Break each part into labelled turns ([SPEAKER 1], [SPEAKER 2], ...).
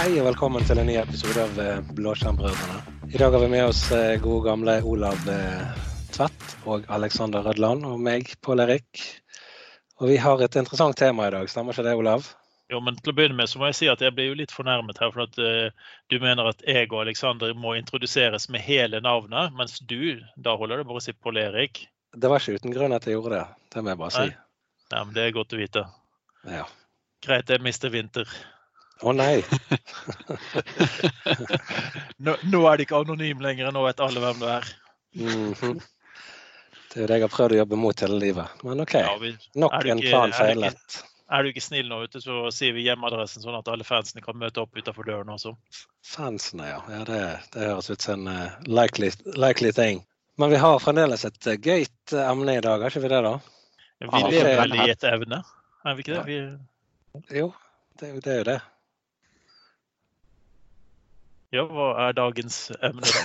[SPEAKER 1] Hei og velkommen til en ny episode av eh, Blåskjermbrødrene. I dag har vi med oss eh, gode gamle Olav eh, Tvedt og Alexander Rødland og meg, Pål Erik. Og vi har et interessant tema i dag, stemmer ikke det, Olav?
[SPEAKER 2] Jo, men til å begynne med så må jeg si at jeg blir jo litt fornærmet her. For at uh, du mener at jeg og Alexander må introduseres med hele navnet, mens du, da holder det bare å si Pål Erik.
[SPEAKER 1] Det var ikke uten grunn at jeg gjorde det. Det må jeg bare si.
[SPEAKER 2] Nei. Nei men Det er godt å vite.
[SPEAKER 1] Ja.
[SPEAKER 2] Greit, jeg mister vinter.
[SPEAKER 1] Å nei!
[SPEAKER 2] Nå, nå er det ikke anonym lenger, nå vet alle hvem du er.
[SPEAKER 1] Mhm. Det er jo det jeg har prøvd å jobbe mot hele livet. Men OK,
[SPEAKER 2] Ja, vi,
[SPEAKER 1] nok
[SPEAKER 2] ikke,
[SPEAKER 1] en plan feilet.
[SPEAKER 2] er du ikke snill nå, ute, så sier vi hjemmeadressen, sånn at alle fansene kan møte opp utenfor døren også.
[SPEAKER 1] Fansene, ja. ja det, det høres ut som en uh, likely, likely thing. Men vi har fremdeles et uh, gøyt uh, emne i dag, har ikke vi det, da?
[SPEAKER 2] Vi
[SPEAKER 1] Ja,
[SPEAKER 2] lever
[SPEAKER 1] det-
[SPEAKER 2] vel i et evne, er vi ikke det? Vi,
[SPEAKER 1] Jo, det, det er jo det.
[SPEAKER 2] Ja, hva er dagens emne da?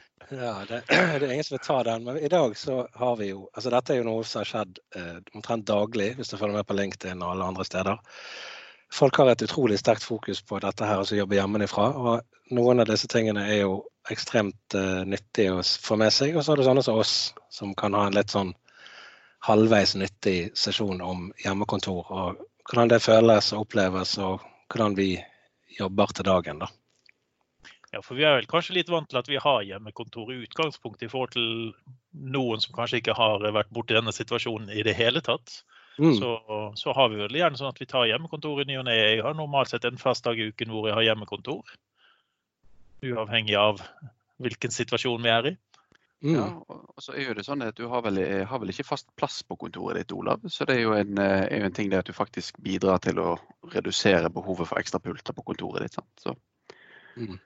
[SPEAKER 1] Ja, det, det er ingen som vil ta den, men i dag så har vi jo altså Dette er jo noe som har skjedd eh, omtrent daglig, hvis du følger med på LinkedIn og alle andre steder. Folk har et utrolig sterkt fokus på dette her, altså jobbe hjemmefra. Og noen av disse tingene er jo ekstremt eh, nyttige å få med seg. Og så er det sånne som oss, som kan ha en litt sånn halvveis nyttig sesjon om hjemmekontor. Og hvordan det føles og oppleves, og hvordan vi jobber til dagen, da.
[SPEAKER 2] Ja, for vi er vel kanskje litt vant til at vi har hjemmekontor i utgangspunktet i forhold til noen som kanskje ikke har vært borti denne situasjonen i det hele tatt.
[SPEAKER 1] Mm.
[SPEAKER 2] Så, så har vi vel gjerne sånn at vi tar hjemmekontor i ny og ne. Jeg har normalt sett en fast dag i uken hvor jeg har hjemmekontor. Uavhengig av hvilken situasjon vi er i.
[SPEAKER 1] Mm.
[SPEAKER 3] Ja, og så er jo det sånn at Du har vel, eh, har vel ikke fast plass på kontoret ditt, Olav. Så det er jo en, eh, er jo en ting det at du faktisk bidrar til å redusere behovet for ekstra pulter på kontoret ditt. Sant? Så,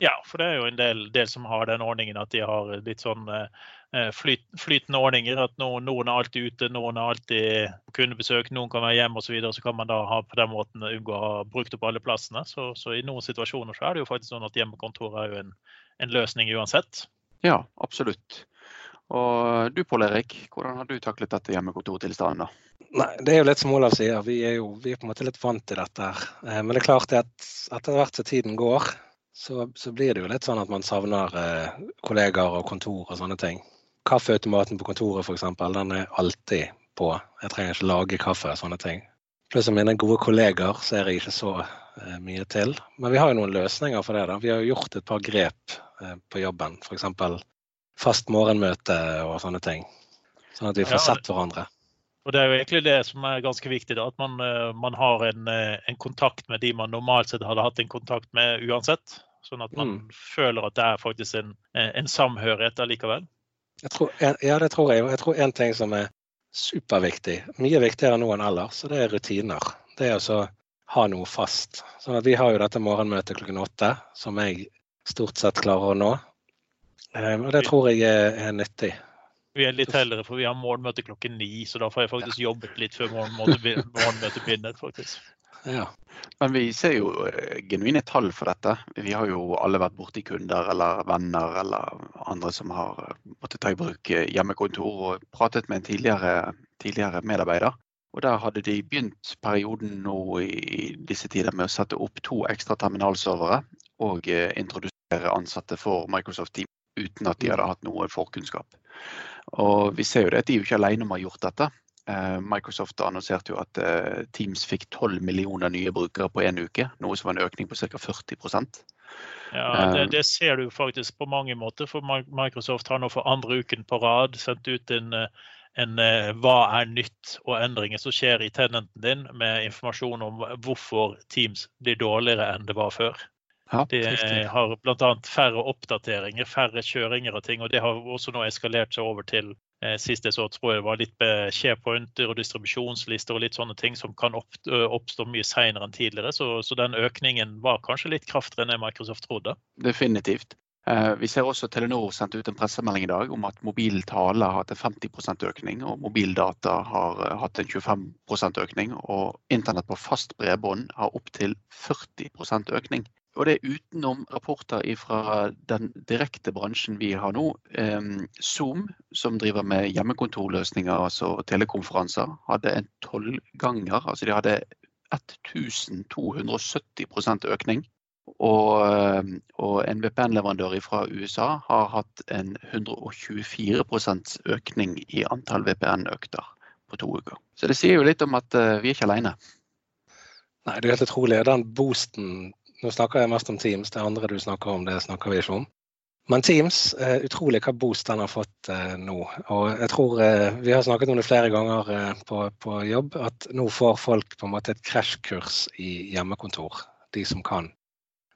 [SPEAKER 2] Ja, for det er jo en del, del som har den ordningen at de har litt sånn eh, flyt, flytende ordninger. At noen, noen er alltid ute, noen er alltid på kundebesøk, noen kan være hjemme osv. Så, videre, så kan man da ha på den måten unngå å ha brukt opp alle plassene. Så, så i noen situasjoner så er det jo faktisk sånn at hjemmekontor er jo en, en løsning uansett.
[SPEAKER 3] Ja, absolutt. Og du Pål Erik, hvordan har du taklet dette hjemmekontortilstanden? da?
[SPEAKER 1] Nei, det er jo litt som Olav sier, vi er jo vi er på en måte litt vant til dette. her. Eh, Men det er klart at etter hvert som tiden går, så, så blir det jo litt sånn at man savner eh, kollegaer og kontor og sånne ting. Kaffeautomaten på kontoret f.eks., den er alltid på. Jeg trenger ikke lage kaffe og sånne ting. Pluss mine gode kolleger ser jeg ikke så eh, mye til. Men vi har jo noen løsninger for det. da. Vi har jo gjort et par grep på jobben. F.eks. fast morgenmøte og sånne ting. Sånn at vi får sett hverandre.
[SPEAKER 2] Og det er jo egentlig det som er ganske viktig, da, at man, eh, man har en, eh, en kontakt med de man normalt sett hadde hatt en kontakt med uansett. Sånn at man
[SPEAKER 1] Mm.
[SPEAKER 2] føler at det er faktisk en, eh, en samhørighet allikevel.
[SPEAKER 1] Tror, ja, det tror jeg. Jeg tror en ting som er superviktig, mye viktigere nå enn ellers, og det er rutiner. Det er å ha noe fast. Sånn at vi har jo dette morgenmøtet klokken åtte, som jeg stort sett klarer å nå. Eh, Og det tror jeg er, er nyttig.
[SPEAKER 2] Vi er litt heldigere, for vi har morgenmøte klokken ni, så da får jeg faktisk jobbet litt før morgenmøtet be- begynner. faktisk.
[SPEAKER 1] Ja.
[SPEAKER 3] Men vi ser jo eh, genuine tall for dette. Vi har jo alle vært borti kunder eller venner eller andre som har eh, måttet ta i bruk eh, hjemmekontor og pratet med en tidligere, tidligere medarbeider. Og der hadde de begynt perioden nå i disse tider med å sette opp to ekstra terminalservere og introdusere ansatte for Microsoft Team uten at de hadde hatt noe forkunnskap. Og vi ser jo det de er jo ikke alene om å ha gjort dette. Eh, Microsoft annonserte jo at eh, Teams fikk 12 millioner nye brukere på én uke, noe som var en økning på ca. 40%
[SPEAKER 2] Ja, det,
[SPEAKER 3] Eh.
[SPEAKER 2] det ser du faktisk på mange måter, for Microsoft har nå for andre uken på rad sendt ut en, en hva er nytt og endringer som skjer i tenenten din, med informasjon om hvorfor Teams blir dårligere enn det var før.
[SPEAKER 3] Ja,
[SPEAKER 2] De
[SPEAKER 1] riktig.
[SPEAKER 2] har bl.a. færre oppdateringer, færre kjøringer og ting. Og det har også nå eskalert seg over til eh, sist jeg så tror jeg var litt SharePointer og distribusjonslister og litt sånne ting som kan opp, oppstå mye seinere enn tidligere. Så, så den økningen var kanskje litt kraftigere enn Microsoft trodde.
[SPEAKER 3] definitivt. Eh, Vi ser også Telenor sendte ut en pressemelding i dag om at mobiltale har hatt en 50% økning, og mobildata har eh, hatt en 25% økning. Og internett på fast bredbånd har opptil 40% økning. Og det er utenom rapporter fra den direkte bransjen vi har nå. Eh, Zoom, som driver med hjemmekontorløsninger, altså telekonferanser, hadde en tolvganger. Altså de hadde 1270 økning. Og, eh, og en VPN-leverandør fra USA har hatt en 124% økning i antall VPN-økter på to uker. Så det sier jo litt om at uh, vi er ikke alene.
[SPEAKER 1] Nei, det er helt utrolig. Den boosten Nå snakker jeg mest om Teams, det andre du snakker om, det snakker vi ikke om. Men Teams, uh, utrolig hva boost den har fått uh, nå. Og jeg tror Vi har snakket om det flere ganger på, på, jobb, at nå får folk på en måte et krasjkurs i hjemmekontor. De som kan.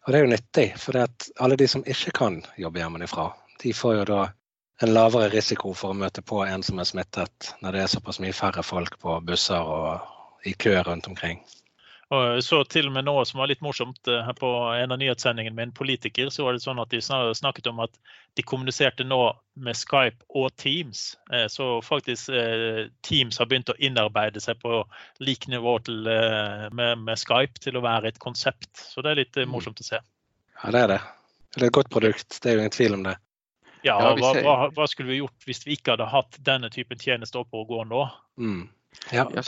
[SPEAKER 1] Og det er jo nyttig, for alle de som ikke kan jobbe hjemmefra, de får jo da en lavere risiko for å møte på en som er smittet, når det er såpass mye færre folk på busser og i kø rundt omkring.
[SPEAKER 2] Og så til og med noe som var litt morsomt eh, her på en av nyhetssendingene med en politiker, så var det sånn at de snakket om at de kommuniserte nå med Skype og Teams. Eh, så faktisk eh, Teams har begynt å innarbeide seg på lik nivå til, med, med, Skype til å være et konsept. Så det er litt mm. morsomt å se.
[SPEAKER 1] Ja, det er det. Det er et godt produkt, det er jo ingen tvil om det.
[SPEAKER 2] Ja, hva, hva, hva, skulle vi gjort hvis vi ikke hadde hatt denne typen tjenester oppe og gå nå?
[SPEAKER 1] Mm. Ja, det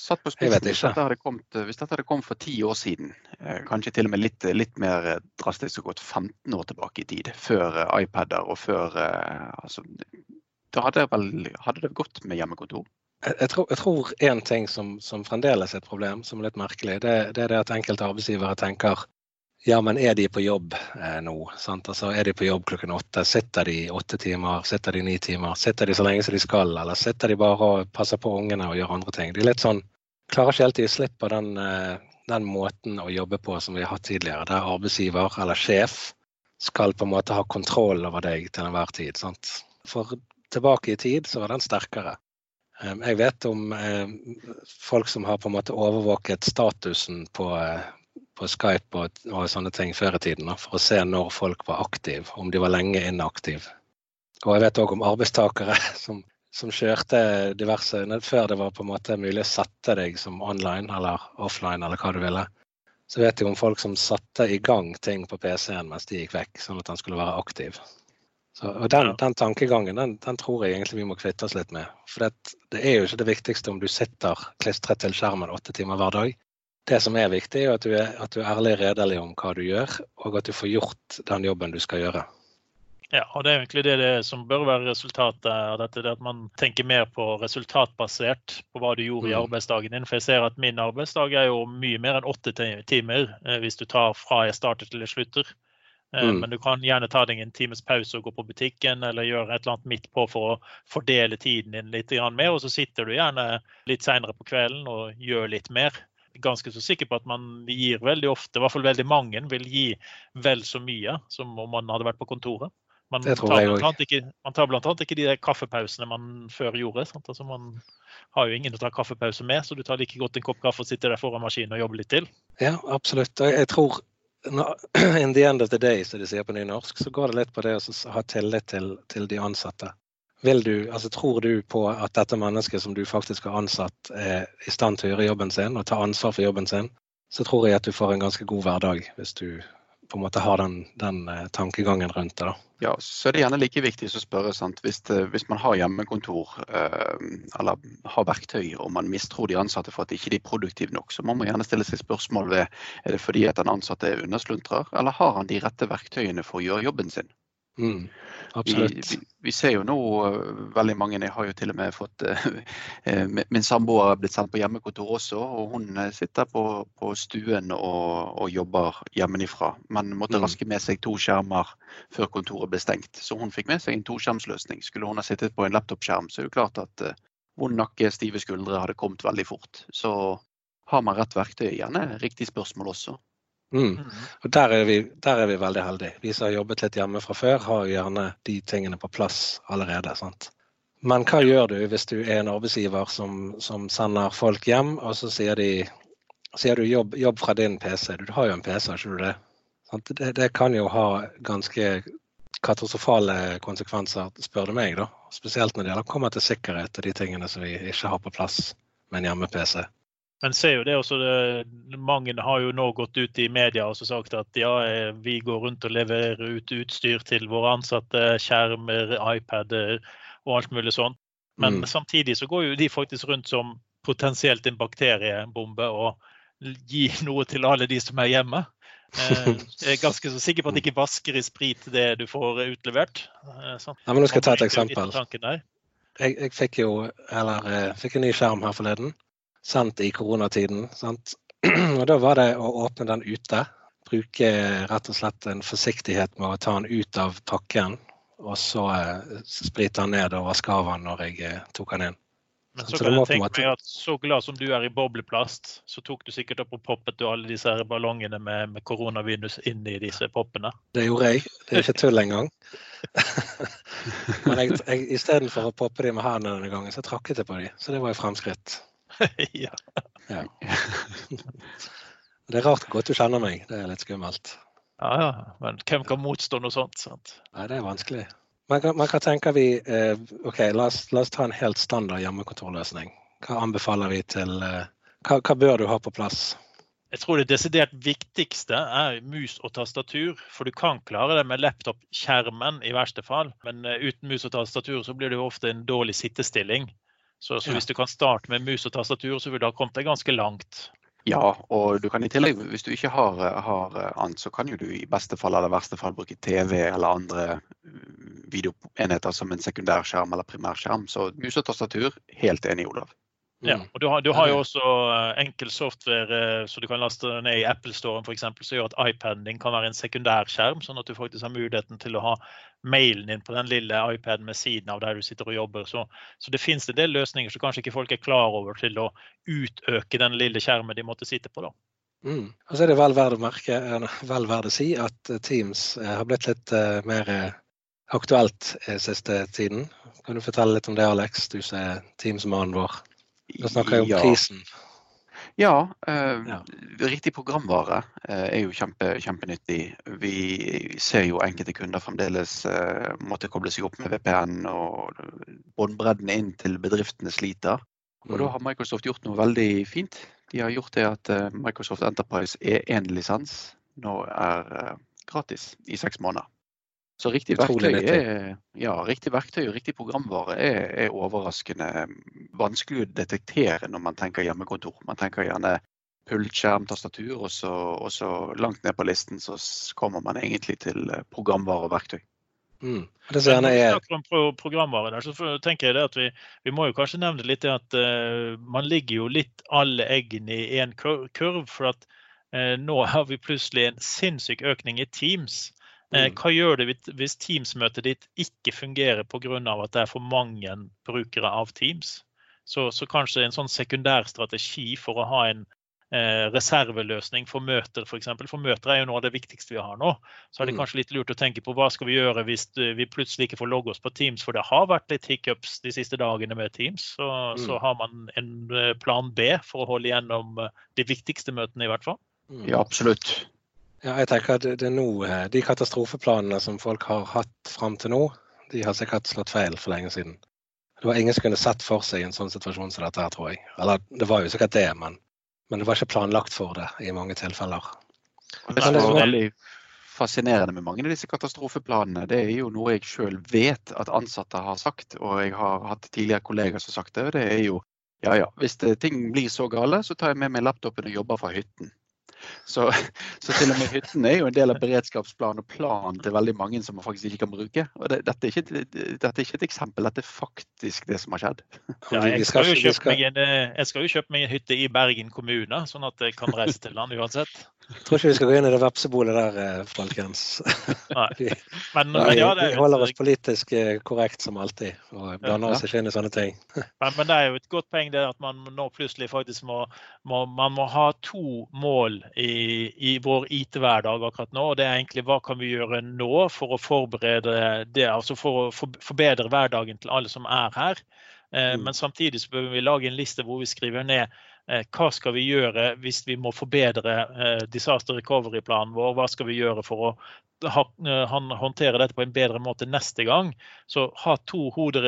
[SPEAKER 3] satt på spissen. Hvis hvis dette hadde kommet for ti år siden, eh, kanskje til og med litt, litt mer drastisk og gått 15 år tilbake i tid, før eh, iPader og før eh, altså, Da hadde, vel, hadde, det gått med hjemmekontor?
[SPEAKER 1] Jeg, tror, én en ting som, som, fremdeles er et problem, som er litt merkelig, det, det er det at enkelte arbeidsgivere tenker ja, men er de på jobb eh, nå? Altså, er de på jobb klokken åtte? Sitter de åtte timer? Sitter de ni timer? Sitter de så lenge som de skal, eller sitter de bare og passer på ungene og gjør andre ting? De er litt sånn, klarer ikke helt å gi slipp på den, eh, den, måten å jobbe på som vi har hatt tidligere, der arbeidsgiver eller sjef skal på en måte ha kontroll over deg til enhver tid. Sant? For tilbake i tid så var den sterkere. Eh, jeg vet om eh, folk som har på en måte overvåket statusen på, på Skype og, og, sånne ting før i tiden for å se når folk var aktive, om de var lenge inaktive. Og jeg vet òg om arbeidstakere som, som, kjørte diverse Før det var på en måte mulig å sette deg som online eller offline eller hva du ville, så vet jeg om folk som satte i gang ting på PC-en mens de gikk vekk, sånn at han skulle være aktiv. Så, og den, den tankegangen den, den, tror jeg egentlig vi må kvitte oss litt med. For det, det er jo ikke det viktigste om du sitter klistret til skjermen åtte timer hver dag det som er viktig, er at du er, at du er ærlig og redelig om hva du gjør, og at du får gjort den jobben du skal gjøre.
[SPEAKER 2] Ja, og Det er egentlig det, det som bør være resultatet av dette. det At man tenker mer på resultatbasert på hva du gjorde i mm. arbeidsdagen din. For jeg ser at min arbeidsdag er jo mye mer enn åtte timer eh, hvis du tar fra jeg starter til jeg slutter. Eh, mm. Men du kan gjerne ta deg en times pause og gå på butikken eller gjøre et eller annet midt på for å fordele tiden din litt mer. Og så sitter du gjerne litt seinere på kvelden og gjør litt mer ganske så sikker på at man gir veldig ofte, i hvert fall veldig mange, vil gi vel så mye som om man hadde vært på kontoret. Man tar, ikke, man tar blant annet ikke de kaffepausene man før gjorde. Altså man har jo ingen å ta kaffepause med, så du tar like godt en kopp kaffe og sitter der foran maskinen og jobber litt til.
[SPEAKER 1] Ja, absolutt. Og jeg tror in the end of the day, som de sier på nynorsk, så går det litt på det å ha tillit til, til de ansatte. Du, altså, tror du på at dette mennesket som du faktisk har ansatt, er i stand til å gjøre jobben sin og ta ansvar for jobben sin, så tror jeg at du får en ganske god hverdag hvis du på en måte har den, den uh, tankegangen rundt det. da.
[SPEAKER 3] Ja, så er det gjerne like viktig å spørre sant? Hvis, det, hvis man har hjemmekontor eh, eller har verktøy og man mistror de ansatte for at de ikke er produktive nok, så må man gjerne stille seg spørsmål ved er det fordi at den ansatte er undersluntrer, eller har han de rette verktøyene for å gjøre jobben sin.
[SPEAKER 1] Mm.
[SPEAKER 3] Vi, vi, vi, ser jo nå uh, veldig mange, jeg har jo til og med fått uh, Min samboer har blitt sendt på hjemmekontor også, og hun sitter på, på stuen og, og, jobber hjemmefra. Men måtte mm. raske med seg to skjermer før kontoret ble stengt. Så hun fikk med seg en toskjermsløsning. Skulle hun ha sittet på en laptopskjerm, så er det klart at vond nakke, stive skuldre hadde kommet veldig fort. Så har man rett verktøy, gjerne riktig spørsmål også.
[SPEAKER 1] Mm. mm. Og der er, vi, der er, vi, veldig heldige. Vi som har jobbet litt hjemme fra før, har gjerne de tingene på plass allerede. sant? Men hva gjør du hvis du er en arbeidsgiver som, som sender folk hjem, og så sier, de, sier du jobb, jobb, fra din PC? Du har jo en PC, har ikke du det? det? Det kan jo ha ganske katastrofale konsekvenser, spør du meg. da. Spesielt når det kommer til sikkerhet og de tingene som vi ikke har på plass med en hjemme-PC.
[SPEAKER 2] Men ser jo det også, det, mange har jo nå gått ut i media og sagt at ja, eh, vi går rundt og leverer ut utstyr til våre ansatte, skjermer, iPader og alt mulig sånt. Men mm. samtidig så går jo de faktisk rundt som potensielt en bakteriebombe og gir noe til alle de som er hjemme. Eh, jeg er ganske så sikker på at det ikke vasker i sprit det du får utlevert.
[SPEAKER 1] Sånn. Ja, men nå skal jeg ta et eksempel. Jeg, jeg, fikk jo eller, fikk en ny skjerm her forleden, sendt i koronatiden. Sant? Og da var det å åpne den ute. Bruke rett og slett en forsiktighet med å ta den ut av pakken og så eh, sprite den ned og vaske av den når jeg eh, tok den inn.
[SPEAKER 2] Men så, så kan jeg tenke måte... meg at så glad som du er i bobleplast, så tok du sikkert opp og poppet du alle disse her ballongene med, med koronavirus inn i disse poppene?
[SPEAKER 1] Det gjorde jeg. Det er ikke tull engang. Men istedenfor å poppe de med hendene denne gangen, så trakket jeg på de. Så det var jo fremskritt. ja. ja. Det er rart hvor godt du kjenner meg. Det er litt skummelt.
[SPEAKER 2] Ja, ja. Men hvem kan motstå noe sånt? sant?
[SPEAKER 1] Nei, det er vanskelig. Man kan, man kan tenke vi eh, OK, la oss, la oss, ta en helt standard hjemmekontorløsning. Hva anbefaler vi til eh, hva, hva, bør du ha på plass?
[SPEAKER 2] Jeg tror det desidert viktigste er mus og tastatur. For du kan klare det med laptop-skjermen i verste fall. Men uh, uten mus og tastatur så blir det jo ofte en dårlig sittestilling. Så, så hvis du kan starte med mus og tastatur, så vil du ha kommet deg ganske langt.
[SPEAKER 3] Ja, og du kan i tillegg, hvis du ikke har, har annet, så kan jo du i beste fall eller verste fall bruke TV eller andre mm, videoenheter som en sekundærskjerm eller primærskjerm. Så mus og tastatur, helt enig, Olav.
[SPEAKER 2] Ja, mm. og du har, du har, jo også eh, enkel software eh, så du kan laste ned i Apple Store f.eks. som gjør at iPaden din kan være en sekundærskjerm, sånn at du faktisk har muligheten til å ha mailen din på den lille iPaden med siden av der du sitter og jobber. Så, så det finnes en del løsninger som kanskje ikke folk er klar over til å utøke den lille skjermen de måtte sitte på. da.
[SPEAKER 1] Mm. Og så er det vel verdt å merke, vel verdt å si at Teams eh, har blitt litt mer aktuelt siste tiden. Kan du fortelle litt om det, Alex, du som er Teams-mannen vår? Nå snakker jeg om ja. prisen.
[SPEAKER 3] Ja, eh, ja, riktig programvare eh, er jo kjempe, kjempenyttig. Vi ser jo enkelte kunder fremdeles eh, måtte koble seg opp med VPN, og båndbredden inn til bedriftene sliter. Og da mm. har Microsoft gjort noe veldig fint. De har gjort det at eh, Microsoft Enterprise er én lisens. nå er eh, gratis i seks måneder. Så riktig verktøy, er, ja, riktig verktøy og riktig programvare er, er, overraskende vanskelig å detektere når man tenker hjemmekontor. Man tenker gjerne pultskjerm, tastatur, og så, og så, langt ned på listen så kommer man egentlig til eh, programvare og verktøy.
[SPEAKER 2] Mm. Det er... Når vi snakker om programvare der, så tenker jeg det at vi, vi må jo kanskje nevne litt at uh, man ligger jo litt alle eggene i én kurv. For at uh, nå har vi plutselig en sinnssyk økning i Teams. Eh, mm. Hva gjør det hvis Teams-møtet ditt ikke fungerer pga. at det er for mange brukere av Teams? Så, så kanskje en sånn sekundær strategi for å ha en eh, reserveløsning for møter, f.eks. For, eksempel. for møter er jo noe av det viktigste vi har nå. Så er det mm. kanskje litt lurt å tenke på hva skal vi gjøre hvis eh, vi plutselig ikke får logge oss på Teams. For det har vært litt hiccups de siste dagene med Teams. Så, mm. så har man en eh, plan B for å holde igjennom de viktigste møtene, i hvert fall.
[SPEAKER 3] Mm. Ja, absolutt.
[SPEAKER 1] Ja, jeg tenker at det er nå, eh, De katastrofeplanene som folk har hatt fram til nå, de har sikkert slått feil for lenge siden. Det var ingen som kunne sett for seg en sånn situasjon som dette her, tror jeg. Eller det var jo sikkert det, men, men det var ikke planlagt for det i mange tilfeller.
[SPEAKER 3] Det er veldig fascinerende med mange av disse katastrofeplanene, det er jo noe jeg sjøl vet at ansatte har sagt, og jeg har hatt tidligere kollegaer som har sagt det. og Det er jo ja ja, hvis ting blir så gale, så tar jeg med meg laptopen og jobber fra hytten. Så, så, til og med hytten er jo en del av beredskapsplanen og planen til veldig mange som man faktisk ikke kan bruke. Og det, dette, er ikke, dette, er ikke, et eksempel, dette er faktisk det som har skjedd.
[SPEAKER 2] Ja, jeg, skal jo kjøpe meg en, jeg skal jo kjøpe meg en hytte i Bergen kommune, sånn at jeg kan reise til land uansett.
[SPEAKER 1] Jeg tror ikke vi skal gå inn i det vepsebolet der, eh, folkens. vi, men, men, ja, vi holder oss politisk eh, korrekt som alltid, og blander oss ikke inn i sånne ting.
[SPEAKER 2] men, men, det er jo et godt poeng det at man nå plutselig faktisk må, må, man må ha to mål i, i vår IT-hverdag akkurat nå. og det er egentlig Hva kan vi gjøre nå for å forberede det, altså for å forbedre hverdagen til alle som er her. Eh, mm. Men samtidig så bør vi lage en liste hvor vi skriver ned hva skal vi gjøre hvis vi må forbedre eh, disaster recovery-planen vår. Hva skal vi gjøre for å håndtere dette på en bedre måte neste gang. Så ha to hoder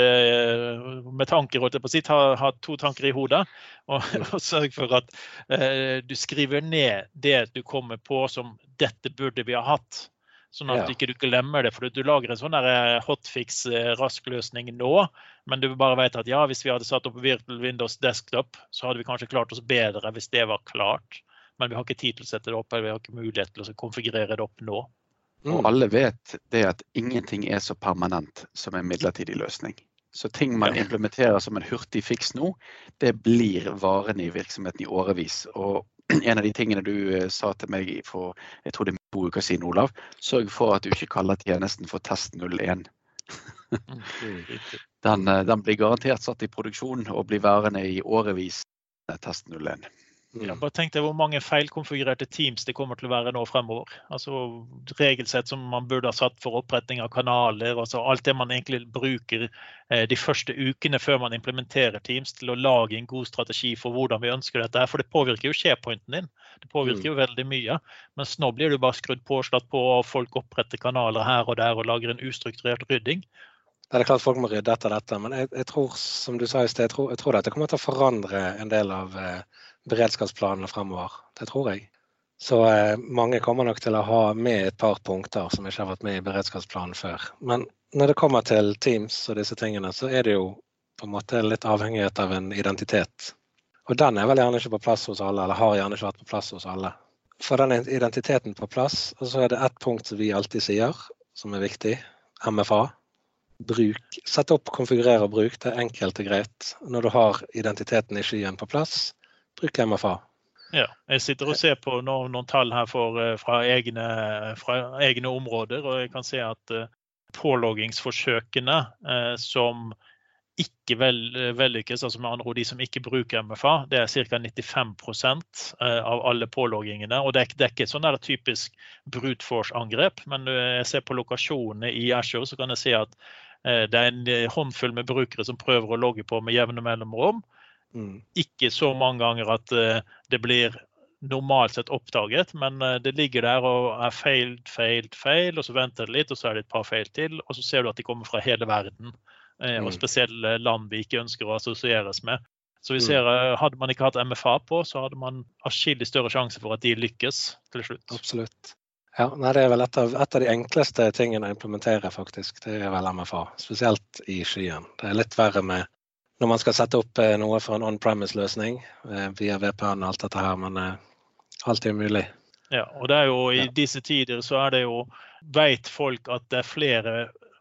[SPEAKER 2] med tanker, holdt jeg på å si. Ha, ha to tanker i hodet. Og, og sørg for at uh, du skriver ned det du kommer på som 'dette burde vi ha hatt'. Sånn at
[SPEAKER 1] Ja.
[SPEAKER 2] du ikke glemmer det. For du lager en sånn eh, hotfix, eh, rask løsning nå, men du bare vet at ja, hvis vi hadde satt opp Virtual Windows Desktop, så hadde vi kanskje klart oss bedre hvis det var klart. Men vi har ikke tid til å sette det opp, eller vi har ikke mulighet til å konfigurere det opp nå.
[SPEAKER 1] Mm.
[SPEAKER 3] Og alle vet det at ingenting er så permanent som en midlertidig løsning. Så ting man implementerer som en hurtig fiks nå, det blir varende i virksomheten i årevis. Og en av de tingene du eh, sa til meg for jeg tror det er to uker siden, Olav, sørg for at du ikke kaller tjenesten for Test 01.
[SPEAKER 1] Mm.
[SPEAKER 3] Den, eh, den blir garantert satt i produksjon og blir værende i årevis. eh, Test 01.
[SPEAKER 2] Ja,
[SPEAKER 1] Mm.
[SPEAKER 2] bare tenk deg hvor mange feilkonfigurerte teams det kommer til å være nå fremover. Altså Regelsett som man burde ha satt for oppretting av kanaler. altså Alt det man egentlig bruker eh, de første ukene før man implementerer Teams til å lage en god strategi for hvordan vi ønsker dette. For det påvirker jo sharepointen din. Det påvirker jo veldig mye. Mens nå blir jo bare skrudd på og slått på, og folk oppretter kanaler her og der og lager en ustrukturert rydding.
[SPEAKER 1] Det er klart folk må rydde etter dette, men jeg, jeg tror som du sa i sted, jeg tror, jeg tror dette kommer til å forandre en del av eh, beredskapsplanene fremover. Det tror jeg. Så eh, mange kommer nok til å ha med et par punkter som ikke har vært med i beredskapsplanen før. Men når det kommer til Teams og disse tingene, så er det jo på en måte litt avhengighet av en identitet. Og den er vel gjerne ikke på plass hos alle, eller har gjerne ikke vært på plass hos alle. Få den identiteten på plass, og så er det ett punkt som vi alltid sier, som er viktig. MFA. Bruk. Sett opp, konfigurer og bruk. Det er enkelt og greit. Når du har identiteten i skyen på plass, bruk MFA.
[SPEAKER 2] Ja, jeg sitter og ser på noen, noen tall her for, eh, fra, egne, fra egne områder, og jeg kan se at eh, påloggingsforsøkene eh, som ikke vel, eh, vellykkes, altså med andre ord de som ikke bruker MFA, det er ca. 95 eh, av alle påloggingene. Og det er, det er ikke sånn typisk brute force-angrep, men jeg ser på lokasjonene i Azure, så kan jeg se at det er en håndfull med brukere som prøver å logge på med jevne mellomrom
[SPEAKER 1] Mm.
[SPEAKER 2] ikke så mange ganger at eh, det blir normalt sett oppdaget, men eh, det ligger der og er feil, feil, feil, og så venter det litt, og så er det et par feil til, og så ser du at de kommer fra hele verden. eh,
[SPEAKER 1] Mm.
[SPEAKER 2] Og spesielle land vi ikke ønsker å assosieres med. Så vi
[SPEAKER 1] Mm.
[SPEAKER 2] ser, Hadde man ikke hatt MFA på, så hadde man atskillig større sjanse for at de lykkes til slutt.
[SPEAKER 1] Absolutt. Ja, nei, det er vel et av, et av de enkleste tingene å implementere, faktisk. Det er vel MFA. Spesielt i skyen. Det er litt verre med når man skal sette opp eh, noe for en on-premise-løsning eh, via VPN og alt dette her, men eh, alt er mulig.
[SPEAKER 2] Ja, og det er jo I disse tider så er det jo Vet folk at det er flere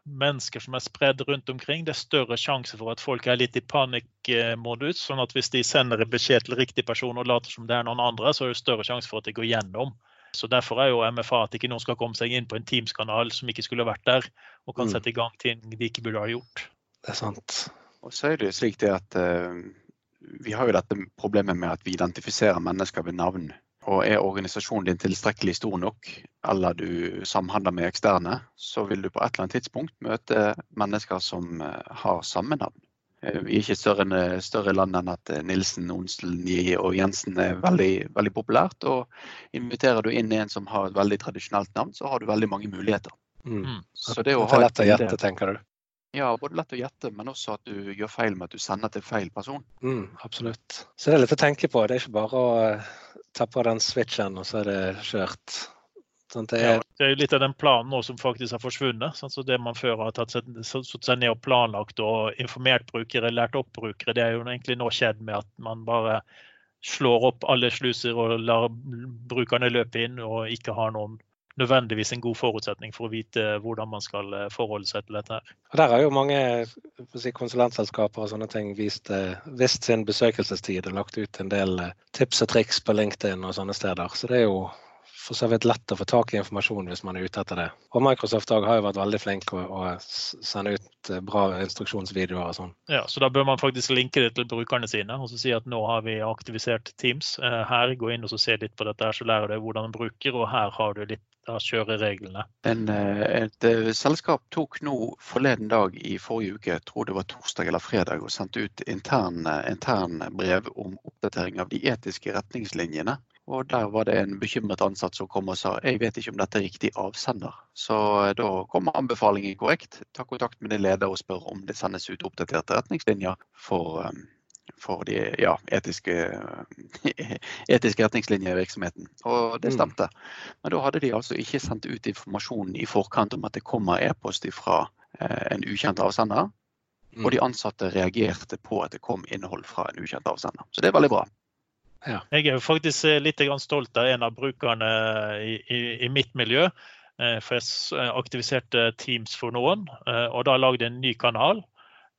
[SPEAKER 2] mennesker som er spredd rundt omkring, det er større sjanse for at folk er litt i panikkmodus. Sånn at hvis de sender en beskjed til riktig person og later som det er noen andre, så er det større sjanse for at det går gjennom. Så Derfor er jo MFA at ikke noen skal komme seg inn på en Teams-kanal som ikke skulle vært der, og kan
[SPEAKER 1] Mm.
[SPEAKER 2] sette i gang ting de ikke burde ha gjort.
[SPEAKER 1] Det er sant.
[SPEAKER 3] Og så er det slik det at eh, vi har jo dette problemet med at vi identifiserer mennesker ved navn. Og er organisasjonen din tilstrekkelig stor nok, eller du samhandler med eksterne, så vil du på et eller annet tidspunkt møte mennesker som eh, har samme navn. Eh, Vi er ikke større, større land enn at Nilsen, Onsel, Nie og Jensen er veldig, veldig populært. Og inviterer du inn en som har et veldig tradisjonelt navn, så har du veldig mange muligheter.
[SPEAKER 1] Mm.
[SPEAKER 3] Så det å ha
[SPEAKER 1] lett å
[SPEAKER 3] et
[SPEAKER 1] gjette, tenker du.
[SPEAKER 3] Ja, både lett å gjette, men også at du gjør feil med at du sender til feil person.
[SPEAKER 1] Mm, absolutt. Så det er litt å tenke på. Det er ikke bare å eh, ta på den switchen, og så er det kjørt. Sånn, det
[SPEAKER 2] Ja,
[SPEAKER 1] er,
[SPEAKER 2] det er jo litt av den planen nå som faktisk har forsvunnet. Sånn, så det man før har tatt seg, satt seg ned og planlagt og informert brukere, lært opp brukere, det er jo egentlig nå skjedd med at man bare slår opp alle sluser og lar brukerne løpe inn og ikke har noen nødvendigvis en god forutsetning for å vite hvordan man skal eh, forholde seg til dette. her.
[SPEAKER 1] Og Der har jo mange si, konsulentselskaper og sånne ting vist, vist sin besøkelsestid og lagt ut en del eh, tips og triks på LinkedIn og sånne steder. Så det er jo for så vidt lett å få tak i informasjon hvis man er ute etter det. Og Microsoft har jo vært veldig flink å, å sende ut eh, bra instruksjonsvideoer og sånn.
[SPEAKER 2] Ja, så Da bør man faktisk linke det til brukerne sine og så si at nå har vi aktivisert Teams. Eh, Her, Gå inn og så se litt på dette, her, så lærer du hvordan man bruker, og her har du litt av kjørereglene.
[SPEAKER 3] En, et, et eh, selskap tok nå forleden dag i forrige uke, jeg tror det var torsdag eller fredag, og sendte ut intern, eh, intern brev om oppdatering av de etiske retningslinjene. Og der var det en bekymret ansatt som kom og sa jeg vet ikke om dette er riktig avsender. Så eh, da kom anbefalingen korrekt. Ta kontakt med din leder og spør om det sendes ut oppdaterte retningslinjer for, eh, for de ja, etiske, etiske retningslinjer i virksomheten. Og det
[SPEAKER 1] Mm.
[SPEAKER 3] stemte. Men da hadde de altså ikke sendt ut informasjon i forkant om at det kommer e-post fra en ukjent avsender.
[SPEAKER 1] Mm.
[SPEAKER 3] Og de ansatte reagerte på at det kom innhold fra en ukjent avsender. Så det er veldig bra.
[SPEAKER 2] Jeg er faktisk eh, litt stolt av en av brukerne i, i, i mitt miljø. Eh, For jeg eh, aktiviserte Teams for noen, eh, og da lagde jeg en ny kanal.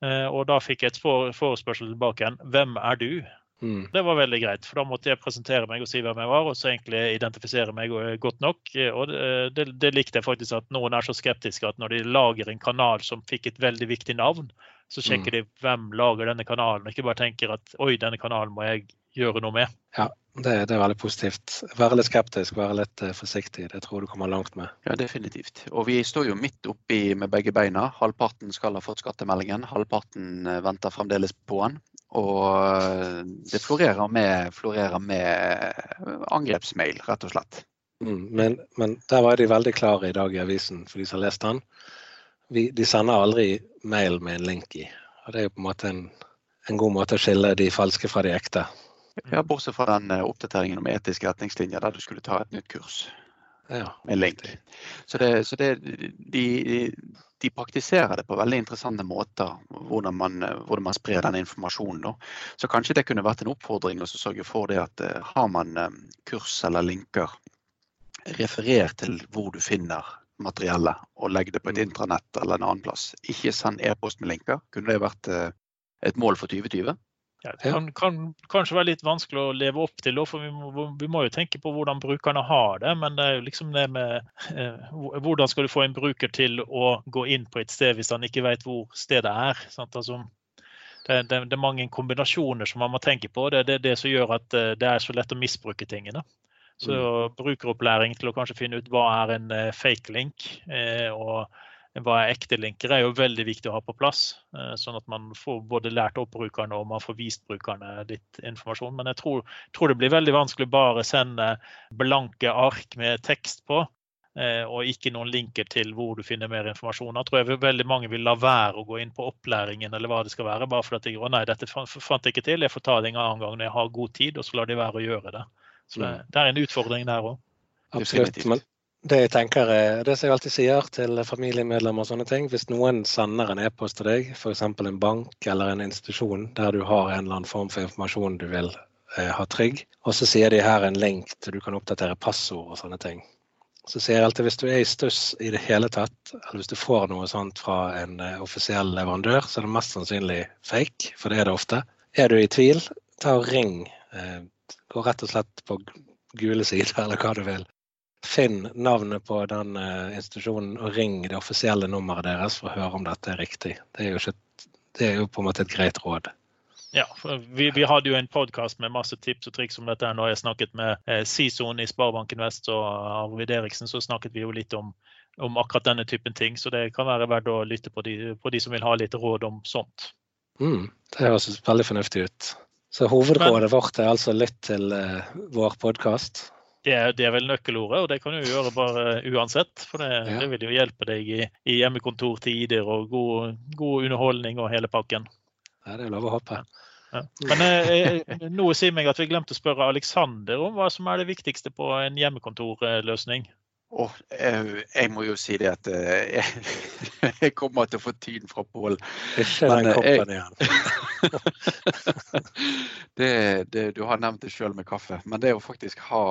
[SPEAKER 2] Eh, Og da fikk jeg et for- forespørsel tilbake igjen. Hvem er du?
[SPEAKER 1] Mm.
[SPEAKER 2] Det var veldig greit, for da måtte jeg presentere meg og si hvem jeg var, og så egentlig identifisere meg eh, godt nok. Eh, Og det, det, likte jeg faktisk at noen er så skeptiske at når de lager en kanal som fikk et veldig viktig navn, så sjekker de hvem lager denne kanalen, og ikke bare tenker at oi, denne kanalen må jeg gjøre noe med.
[SPEAKER 1] Ja, det, det er veldig positivt. Være litt skeptisk, være litt eh, forsiktig. Det tror jeg du kommer langt med.
[SPEAKER 3] Ja, definitivt. Og vi står jo midt oppi med begge beina. Halvparten skal ha fått skattemeldingen, halvparten eh, venter fremdeles på den. Og eh, det florerer med, florerer med angrepsmail, rett og slett.
[SPEAKER 1] Mm. Men, men der var de veldig klare i dag i avisen, for de som har lest den. Vi, de sender aldri mail med en link i. Og det er jo på en måte en, en god måte å skille de falske fra de ekte.
[SPEAKER 3] Ja, Bortsett fra den eh, oppdateringen om etiske retningslinjer der du skulle ta et nytt kurs
[SPEAKER 1] Ja,
[SPEAKER 3] med link. Så, det, så det, de, de praktiserer det på veldig interessante måter, hvordan man, hvordan man sprer den informasjonen. Da. Så kanskje det kunne vært en oppfordring å sørge for det at eh, har man eh, kurs eller linker, referer til hvor du finner materiellet, og legg det på et intranett eller en annen plass. Ikke send e-post med linker. Kunne det vært eh, et mål for 2020?
[SPEAKER 2] Ja, det kan, kan kanskje være litt vanskelig å leve opp til, for vi må, vi må jo tenke på hvordan brukerne har det. Men det er jo liksom det med eh, hvordan skal du få en bruker til å gå inn på et sted hvis han ikke vet hvor stedet er. Sant? Altså, det, det, det, er mange kombinasjoner som man må tenke på. Det er det, det, som gjør at eh, det er så lett å misbruke tingene. Så mm. brukeropplæring til å kanskje finne ut hva er en eh, fake link eh, og hva er ekte linker, er jo veldig viktig å ha på plass. Eh, sånn at man får både lært opp brukerne og man får vist brukerne litt informasjon. Men jeg tror, tror det blir veldig vanskelig bare sende blanke ark med tekst på. eh, Og ikke noen linker til hvor du finner mer informasjon. Da tror jeg veldig mange vil la være å gå inn på opplæringen eller hva det skal være, bare fordi at nei, dette fant jeg ikke til, jeg får ta det en annen gang når jeg har god tid, og så lar de være å gjøre det. Så det, det er en utfordring der òg.
[SPEAKER 1] Absolutt. Men det jeg tenker er, det som jeg alltid sier til familiemedlemmer og sånne ting, hvis noen sender en e-post til deg, f.eks. en bank eller en institusjon der du har en eller annen form for informasjon du vil eh, ha trygg, og så sier de her en link til du kan oppdatere passord og sånne ting. Så sier jeg alltid hvis du er i stuss i det hele tatt, eller hvis du får noe sånt fra en eh, offisiell leverandør, så er det mest sannsynlig fake, for det er det ofte. Er du i tvil, ta og ring. Eh, gå rett og slett på gule sider, eller hva du vil. Finn navnet på den uh, institusjonen og ring det offisielle nummeret deres for å høre om dette er riktig. Det er jo, ikke, det er jo på en måte et greit råd.
[SPEAKER 2] Ja, vi, vi, hadde jo en podkast med masse tips og triks om dette. Når jeg snakket med eh, Sison i Sparebanken Vest og Arvid Eriksen, så snakket vi jo litt om, om, akkurat denne typen ting. Så det kan være verdt å lytte på de, på de som vil ha litt råd om sånt.
[SPEAKER 1] Mm, det høres veldig fornuftig ut. Så hovedrådet Men, vårt er altså lytt til eh, vår podkast.
[SPEAKER 2] Det, det, er vel nøkkelordet, og det kan du gjøre bare uansett. For det, ja. det vil jo hjelpe deg i, i hjemmekontortider og god, god underholdning og hele pakken.
[SPEAKER 1] Ja, det er lov å håpe.
[SPEAKER 2] Ja. Men eh, noe sier meg at vi glemte å spørre Aleksander om hva som er det viktigste på en hjemmekontorløsning.
[SPEAKER 3] Oh, jeg, jeg må jo si det at jeg, jeg kommer til å få tyn fra Pål.
[SPEAKER 1] Ikke den koppen igjen.
[SPEAKER 3] det, det, du har nevnt det sjøl med kaffe, men det å faktisk ha,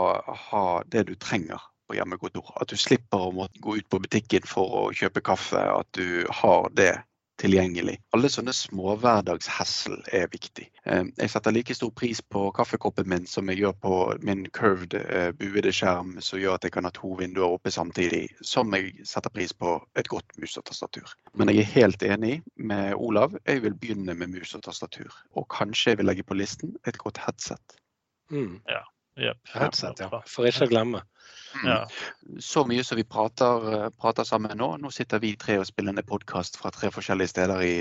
[SPEAKER 3] ha det du trenger på hjemmekontor. At du slipper å måtte gå ut på butikken for å kjøpe kaffe. At du har det tilgjengelig. Alle sånne småhverdagshessel er viktig. Jeg setter like stor pris på kaffekoppen min som jeg gjør på min curved buede skjerm som gjør at jeg kan ha to vinduer oppe samtidig, som jeg setter pris på et godt mus og tastatur. Men jeg er helt enig med Olav. Jeg vil begynne med mus og tastatur. Og kanskje jeg vil legge på listen et godt headset.
[SPEAKER 1] Mm.
[SPEAKER 2] Ja. Yep.
[SPEAKER 1] Headset, ja. For ikke å glemme.
[SPEAKER 2] Ja.
[SPEAKER 3] Så mye som vi prater, prater, sammen nå. Nå sitter vi tre og spiller en podkast fra tre forskjellige steder i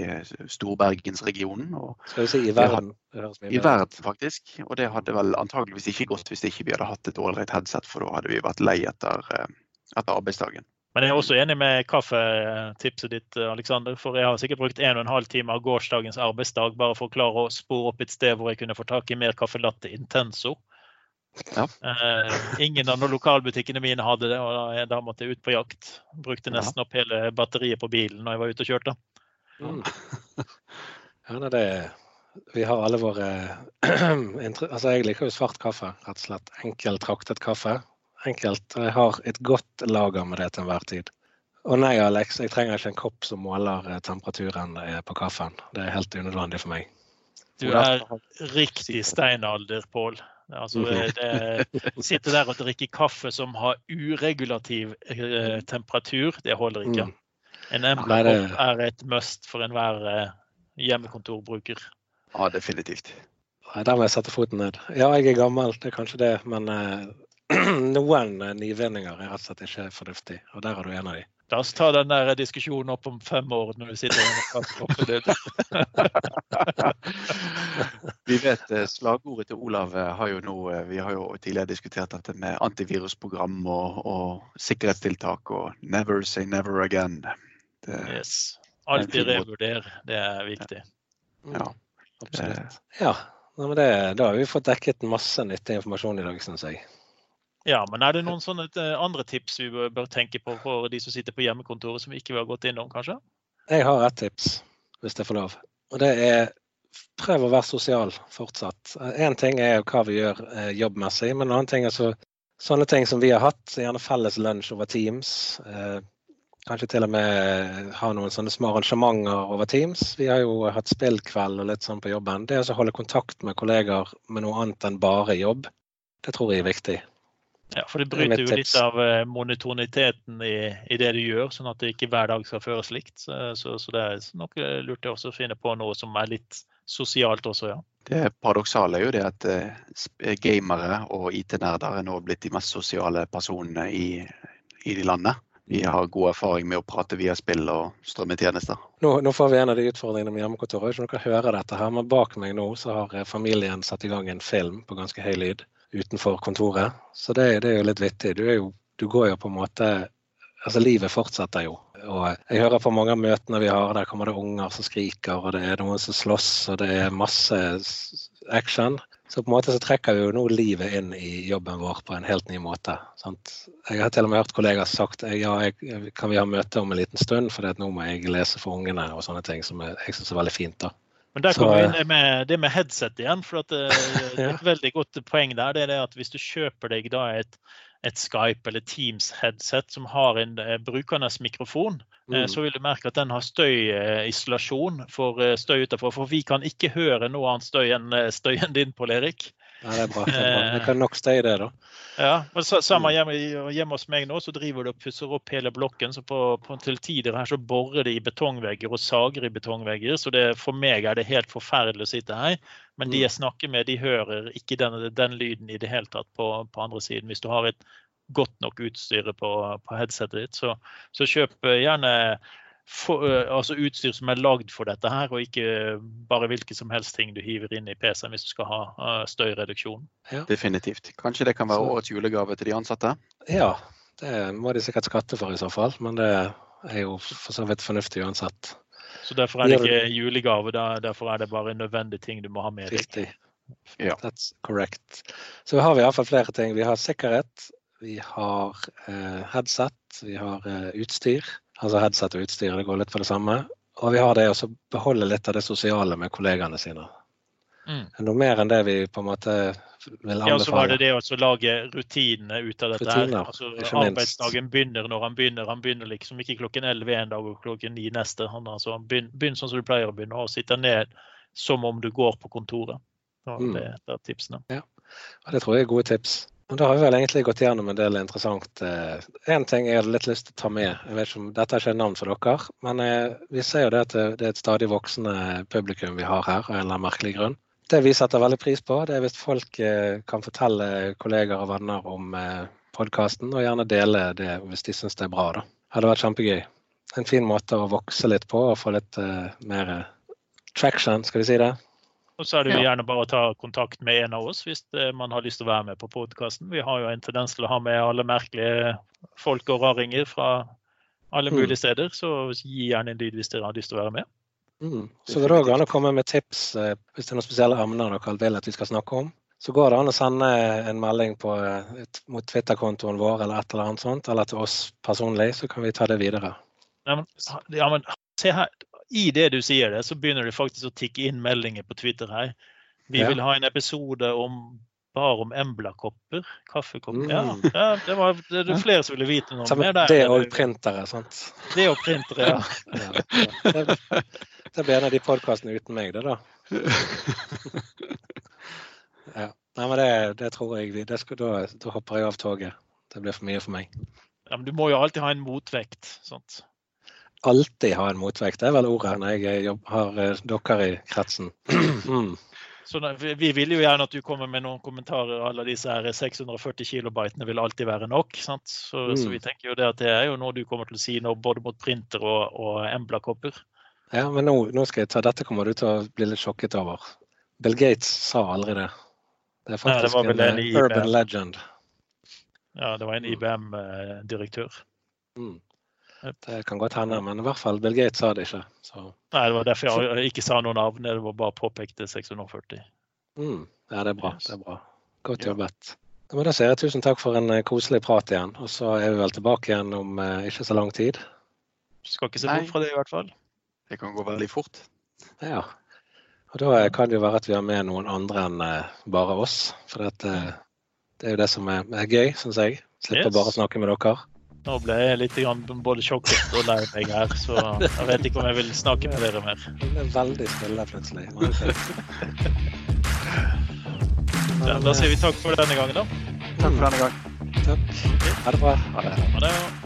[SPEAKER 3] Storbergensregionen.
[SPEAKER 1] Skal vi si i verden?
[SPEAKER 3] I verden, faktisk. Og det hadde vel antageligvis ikke gått hvis ikke vi hadde hatt et ålreit headset, for da hadde vi vært lei etter, etter arbeidsdagen.
[SPEAKER 2] Men jeg er også enig med kaffetipset ditt, Alexander. For jeg har sikkert brukt en og en halv time av gårsdagens arbeidsdag bare for å klare å spore opp et sted hvor jeg kunne få tak i mer caffè latte intenso.
[SPEAKER 3] Ja.
[SPEAKER 2] Eh, ingen av lokalbutikkene mine hadde det, og da, da måtte jeg ut på jakt. Brukte nesten opp hele batteriet på bilen når jeg var ute og kjørte.
[SPEAKER 1] Mm. Ja, nei, det, vi har alle våre Altså, jeg liker jo svart kaffe, rett og slett. Enkelt traktet kaffe enkelt. Jeg har et godt lager med det til enhver tid. Og nei, Alex, jeg trenger ikke en kopp som måler eh, temperaturen eh, på kaffen. Det er helt unødvendig for meg.
[SPEAKER 2] Du er riktig steinalder, Pål. Altså, mhm. det, sitte der og drikke kaffe som har uregulativ eh, temperatur, det holder ikke. Mm. En MP-kopp er et must for enhver eh, hjemmekontorbruker.
[SPEAKER 3] Ja, definitivt.
[SPEAKER 1] Nei, Der må jeg sette foten ned. Ja, jeg er gammel, det er kanskje det, men eh, noen eh, nyvinninger er rett og slett ikke fornuftig, og der er du en av de.
[SPEAKER 2] La oss ta den der diskusjonen opp om fem år når vi sitter og kaffekoppen din.
[SPEAKER 3] vi vet eh, slagordet til Olav eh, har jo nå Vi har jo tidligere diskutert dette med antivirusprogram og, og sikkerhetstiltak og 'never say never again'.
[SPEAKER 2] Det, yes. Alltid revurder. Det er viktig.
[SPEAKER 1] Ja. Absolutt. Ja, det, da har vi fått dekket masse nyttig informasjon i dag, syns jeg.
[SPEAKER 2] Ja, men er det noen sånne eh, andre tips vi bør tenke på for de som sitter på hjemmekontoret som vi ikke har gått innom, kanskje?
[SPEAKER 1] Jeg har et tips, hvis jeg får lov. Og det er prøv å være sosial fortsatt. Én ting er hva vi gjør eh, jobbmessig, men en annen ting er så, sånne ting som vi har hatt. Gjerne felles lunsj over Teams. Eh, kanskje til og med ha noen sånne små arrangementer over Teams. Vi har jo hatt spillkveld og litt sånn på jobben. Det å holde kontakt med kolleger med noe annet enn bare jobb, det tror jeg er viktig.
[SPEAKER 2] Ja, for det bryter jo litt av eh, monotoniteten i, i, det du gjør, sånn at det ikke hver dag skal føres likt. Så, så, så, det er nok lurt lurt å finne på noe som er litt sosialt også, ja.
[SPEAKER 3] Det paradoksale er jo det at uh, gamere og IT-nerder er nå blitt de mest sosiale personene i, i de landet. Vi har god erfaring med å prate via spill og strømmetjenester.
[SPEAKER 1] Nå, nå får vi en av de utfordringene med hjemmekontoret. Ikke dere hører dette her, men bak meg nå så har familien satt i gang en film på ganske høy lyd utenfor kontoret. Så det, det er jo litt vittig. Du, jo, du, går jo på en måte Altså, livet fortsetter jo. Og jeg hører på mange av møtene vi har, der kommer det unger som skriker, og det er noen som slåss, og det er masse action. Så på en måte så trekker vi jo nå livet inn i jobben vår på en helt ny måte. Sant? Jeg har til og med hørt kollegaer sagt ja, jeg, kan vi ha møte om en liten stund, for nå må jeg lese for ungene og sånne ting som jeg, jeg syns er veldig fint. da.
[SPEAKER 2] Men der kommer vi inn med det med headset igjen. for at, eh, det er Et veldig godt poeng der det er det at hvis du kjøper deg da et, et Skype eller Teams-headset som har en uh, brukernes mikrofon, eh, mm. så vil du merke at den har støyisolasjon for støy utenfor. For vi kan ikke høre noe annet støy enn støyen din, Pål Erik.
[SPEAKER 1] Ja, det er bra. Det, er bra. det kan nok støy, det, da.
[SPEAKER 2] Ja, men Samme mm. hjemme, hjemme, hos meg nå, så driver de og pusser opp hele blokken. så på, på, Til tider her så borer de i betongvegger og sager i betongvegger. Så det, for meg er det helt forferdelig å sitte her. Men de mm. jeg snakker med, de hører ikke den, den lyden i det hele tatt på, på andre siden. Hvis du har et godt nok utstyr på, på headsetet ditt, så, så kjøp gjerne for, altså utstyr som er lagd for dette her, og ikke bare hvilke som helst ting du hiver inn i PC-en hvis du skal ha støyreduksjon.
[SPEAKER 3] Ja. Definitivt. Kanskje det kan være årets julegave til de ansatte?
[SPEAKER 1] Ja, det må de sikkert skatte for i så fall. Men det er jo for så vidt fornuftig uansett.
[SPEAKER 2] Så derfor er det ikke julegave, derfor er det bare en nødvendig ting du må ha med deg.
[SPEAKER 1] Riktig. Ja. That's correct. Så har vi iallfall flere ting. Vi har sikkerhet, vi har eh, headset, vi har eh, utstyr altså headset og utstyr. Det går litt for det samme. Og vi har det å beholde litt av det sosiale med kollegaene sine. Mm. Noe mer enn det vi på en måte vil anbefale.
[SPEAKER 2] Ja, så var det det å lage rutinene ut av dette. Rutiner, altså, arbeidsdagen begynner når han begynner. Han begynner liksom ikke klokken 11 en dag og klokken 9 neste. Han altså, begynn, begynner, sånn som du pleier å begynne, og sitte ned som om du går på kontoret. Mm. Det, det er tipsene.
[SPEAKER 1] Ja, og det tror jeg er gode tips. Da har vi vel egentlig gått gjennom en del interessant. Én eh, ting jeg hadde litt lyst til å ta med. jeg vet ikke om Dette er ikke et navn for dere, men eh, vi ser jo det at det er et stadig voksende publikum vi har her, av en eller annen merkelig grunn. Det vi setter veldig pris på, det er hvis folk eh, kan fortelle kolleger og venner om podkasten, og gjerne dele det hvis de syns det er bra. da. Det hadde vært kjempegøy. En fin måte å vokse litt på og få litt mer traction, skal vi si det.
[SPEAKER 2] Og så er det jo gjerne bare å ta kontakt med en av oss hvis eh, man har lyst til å være med på podkasten. Vi har jo en tendens til å ha med alle merkelige folk og raringer fra alle
[SPEAKER 1] Mm.
[SPEAKER 2] mulige steder. Så gi gjerne en lyd hvis dere har lyst til å være med.
[SPEAKER 1] Mm. Så vil det òg an å komme med tips eh, hvis det er noen spesielle emner dere vil at vi skal snakke om. Så går det an å sende en melding på, eh, mot Twitter-kontoen vår eller et eller annet sånt, eller til oss personlig, så kan vi ta det videre.
[SPEAKER 2] Ja, men, ja, men se her. I det du sier det, så begynner det faktisk å tikke inn meldinger på Twitter her. Vi
[SPEAKER 1] Ja.
[SPEAKER 2] vil ha en episode om bare om Embla-kopper. Kaffekopper.
[SPEAKER 1] Mm.
[SPEAKER 2] Ja, ja, det var det er flere som ville vite noe
[SPEAKER 1] om
[SPEAKER 2] det. der.
[SPEAKER 1] det og printere, sant.
[SPEAKER 2] Det og printere, ja.
[SPEAKER 1] Ja, det, det blir en av de podkastene uten meg, det, da. Ja. Nei, men det, det tror jeg det skal, da, da hopper jeg av toget. Det blir for mye for meg.
[SPEAKER 2] ja. Men du må jo alltid ha en motvekt. Sant?
[SPEAKER 1] Alltid ha en motvekt. Det er vel ordet når jeg jobber, har eh, dere i kretsen. Mm.
[SPEAKER 2] Så vi vi vil jo gjerne at du kommer med noen kommentarer. Alle disse her 640 kilobytene vil alltid være nok. Sant? Så,
[SPEAKER 1] Mm.
[SPEAKER 2] så vi tenker jo det at det er jo noe du kommer til å si nå, både mot printer og, og Embla-kopper.
[SPEAKER 1] Ja, men nå, nå skal jeg ta Dette kommer du til å bli litt sjokket over. Bill Gates sa aldri det. Det er
[SPEAKER 2] Nei, det
[SPEAKER 1] faktisk en
[SPEAKER 2] en
[SPEAKER 1] eh, urban legend.
[SPEAKER 2] Ja, det var en. IBM-direktør.
[SPEAKER 1] Mm. Det kan godt hende, men i hvert fall Bill Gates sa det ikke. Så
[SPEAKER 2] Nei, det var derfor jeg ikke sa noe navn. Det var bare påpekte 640.
[SPEAKER 1] mm. ja, det er bra.
[SPEAKER 2] Yes.
[SPEAKER 1] Det er bra. Godt jobbet. Ja, men da sier jeg tusen takk for en eh, koselig prat igjen. Og så er vi vel tilbake igjen om eh, ikke så lang tid.
[SPEAKER 2] Skal ikke se bort fra det, i hvert fall.
[SPEAKER 3] Det kan gå veldig fort.
[SPEAKER 1] Ja. Og da eh, kan det jo være at vi har med noen andre enn eh, bare oss. For det, eh, det er jo det som er, er gøy, syns jeg. Slipper
[SPEAKER 2] Yes.
[SPEAKER 1] bare å snakke med dere.
[SPEAKER 2] Nå ble jeg litt både sjokket og lei meg her, så jeg vet ikke om jeg vil snakke med dere mer.
[SPEAKER 1] Hun er veldig stille plutselig. Men
[SPEAKER 2] da sier vi takk for denne gangen, da.
[SPEAKER 3] Takk for denne gang.
[SPEAKER 1] Takk. Ha det bra.
[SPEAKER 3] Ha det.
[SPEAKER 2] Ha det.